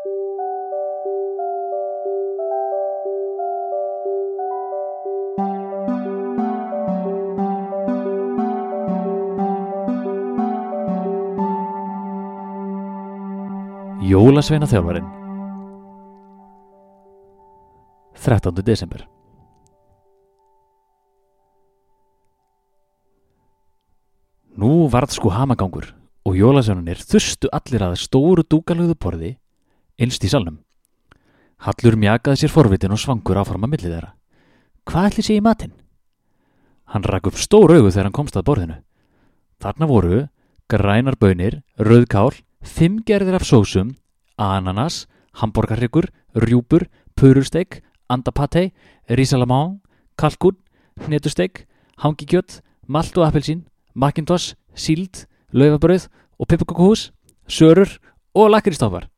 Jólasveina þjálfarin 13. desember Nú varð sko hamagangur og jólasveinunir þustu allir að stóru dúkalögðu borði innst í salnum. Hallur mjakaði sér forvitin og svangur áfram að millið þeirra. Hvað ætli sé í matinn? Hann rakk upp stór augu þegar hann komst að borðinu. Þarna voru grænar bönir, rauðkál, fimm gerðir af sósum, ananas, hamborgarryggur, rjúpur, purursteik, andapatei, risalamán, kalkun, hnetusteik, hangikjött, malt og appelsín, makintoss, síld, laufabröð og pippakokuhús, sörur og lakristáfar.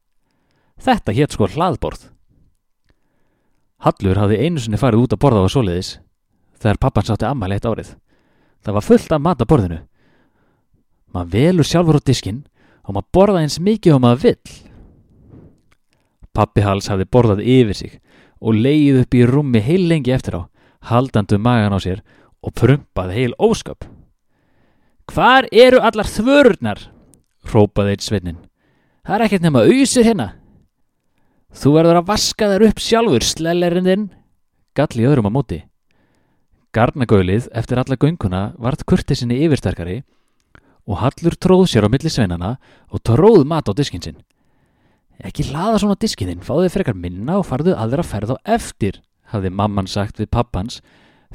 Þetta hétt sko hlaðborð. Hallur hafði einu sinni farið út að borða á soliðis þegar pappan sátti ammali eitt árið. Það var fullt af mat á borðinu. Maður velur sjálfur á diskinn og maður borða eins mikið og maður vill. Pappi Hals hafði borðað yfir sig og leið upp í rúmi heil lengi eftir á, haldandu magan á sér og prumpað heil ósköp. Hvar eru allar þvörurnar? rópaði eitt sveinin. Það er ekkert nema auðsir hérna. Þú verður að vaska þær upp sjálfur, slellerinn þinn, gall í öðrum á móti. Garnagöylið eftir alla gönguna vart kurtisinni yfirsterkari og Hallur tróð sér á milli sveinana og tróð mat á diskinn sinn. Ekki hlaða svona diskinn þinn, fáðu frekar minna og farðu aðra ferð á eftir, hafði mamman sagt við pappans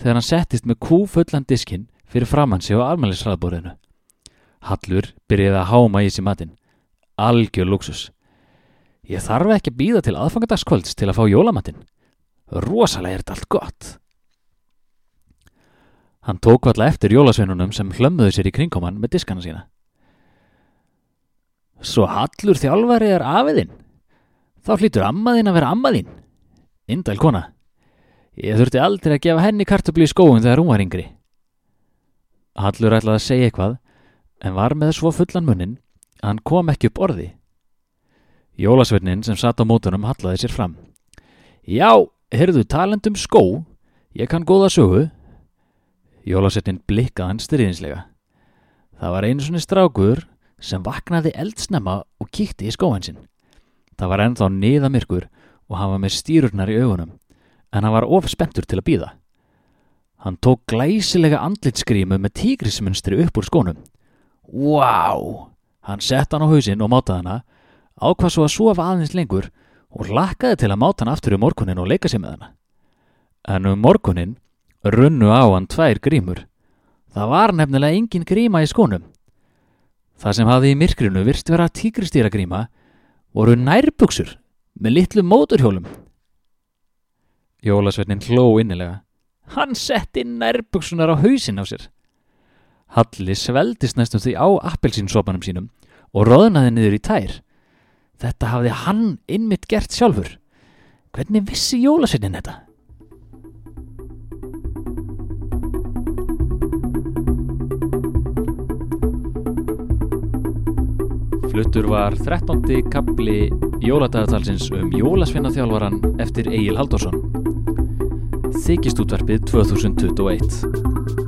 þegar hann settist með kúfullan diskinn fyrir framansi á almælisraðbúrinu. Hallur byrjaði að háma í sér matinn. Algjör luxus. Ég þarf ekki að býða til aðfangadagskvölds til að fá jólamatinn. Rosalega er þetta allt gott. Hann tók valla eftir jólasveinunum sem hlömmuðu sér í kringkoman með diskana sína. Svo hallur þjálfari er afiðinn. Þá hlýtur ammaðinn að vera ammaðinn. Indæl kona. Ég þurfti aldrei að gefa henni kartabli í skóun þegar hún var yngri. Hallur ætlaði að segja eitthvað en var með svo fullan munnin að hann kom ekki upp orði. Jólasveitnin sem satt á mótunum hallaði sér fram. Já, heyrðu talendum skó, ég kann góða sögu. Jólasveitnin blikkaði hann styrðinslega. Það var einu svonni strákur sem vaknaði eldsnemma og kíkti í skóin sinn. Það var ennþá niðamirkur og hann var með stýrurnar í augunum, en hann var of spenntur til að býða. Hann tók glæsilega andlitskrímu með tígrismunstri upp úr skónum. Vá! Wow! Hann sett hann á hausinn og mátaði hana, ákvað svo að sofa aðeins lengur og lakkaði til að máta hann aftur um morgunin og leika sér með hana. En um morgunin runnu á hann tvær grímur. Það var nefnilega engin gríma í skónum. Það sem hafði í myrkrinu virst vera tíkristýra gríma voru nærbuksur með litlu móturhjólum. Jólasveitnin hló innilega. Hann setti nærbuksunar á hausin á sér. Halli sveldist næstum því á appelsínsopanum sínum og roðnaði niður í tær. Þetta hafði hann innmitt gert sjálfur. Hvernig vissi jólasveitnin þetta? Fluttur var 13. kapli jóladagatalsins um jólasveinaþjálfaran eftir Egil Halldórsson. Þykist útvarpið 2021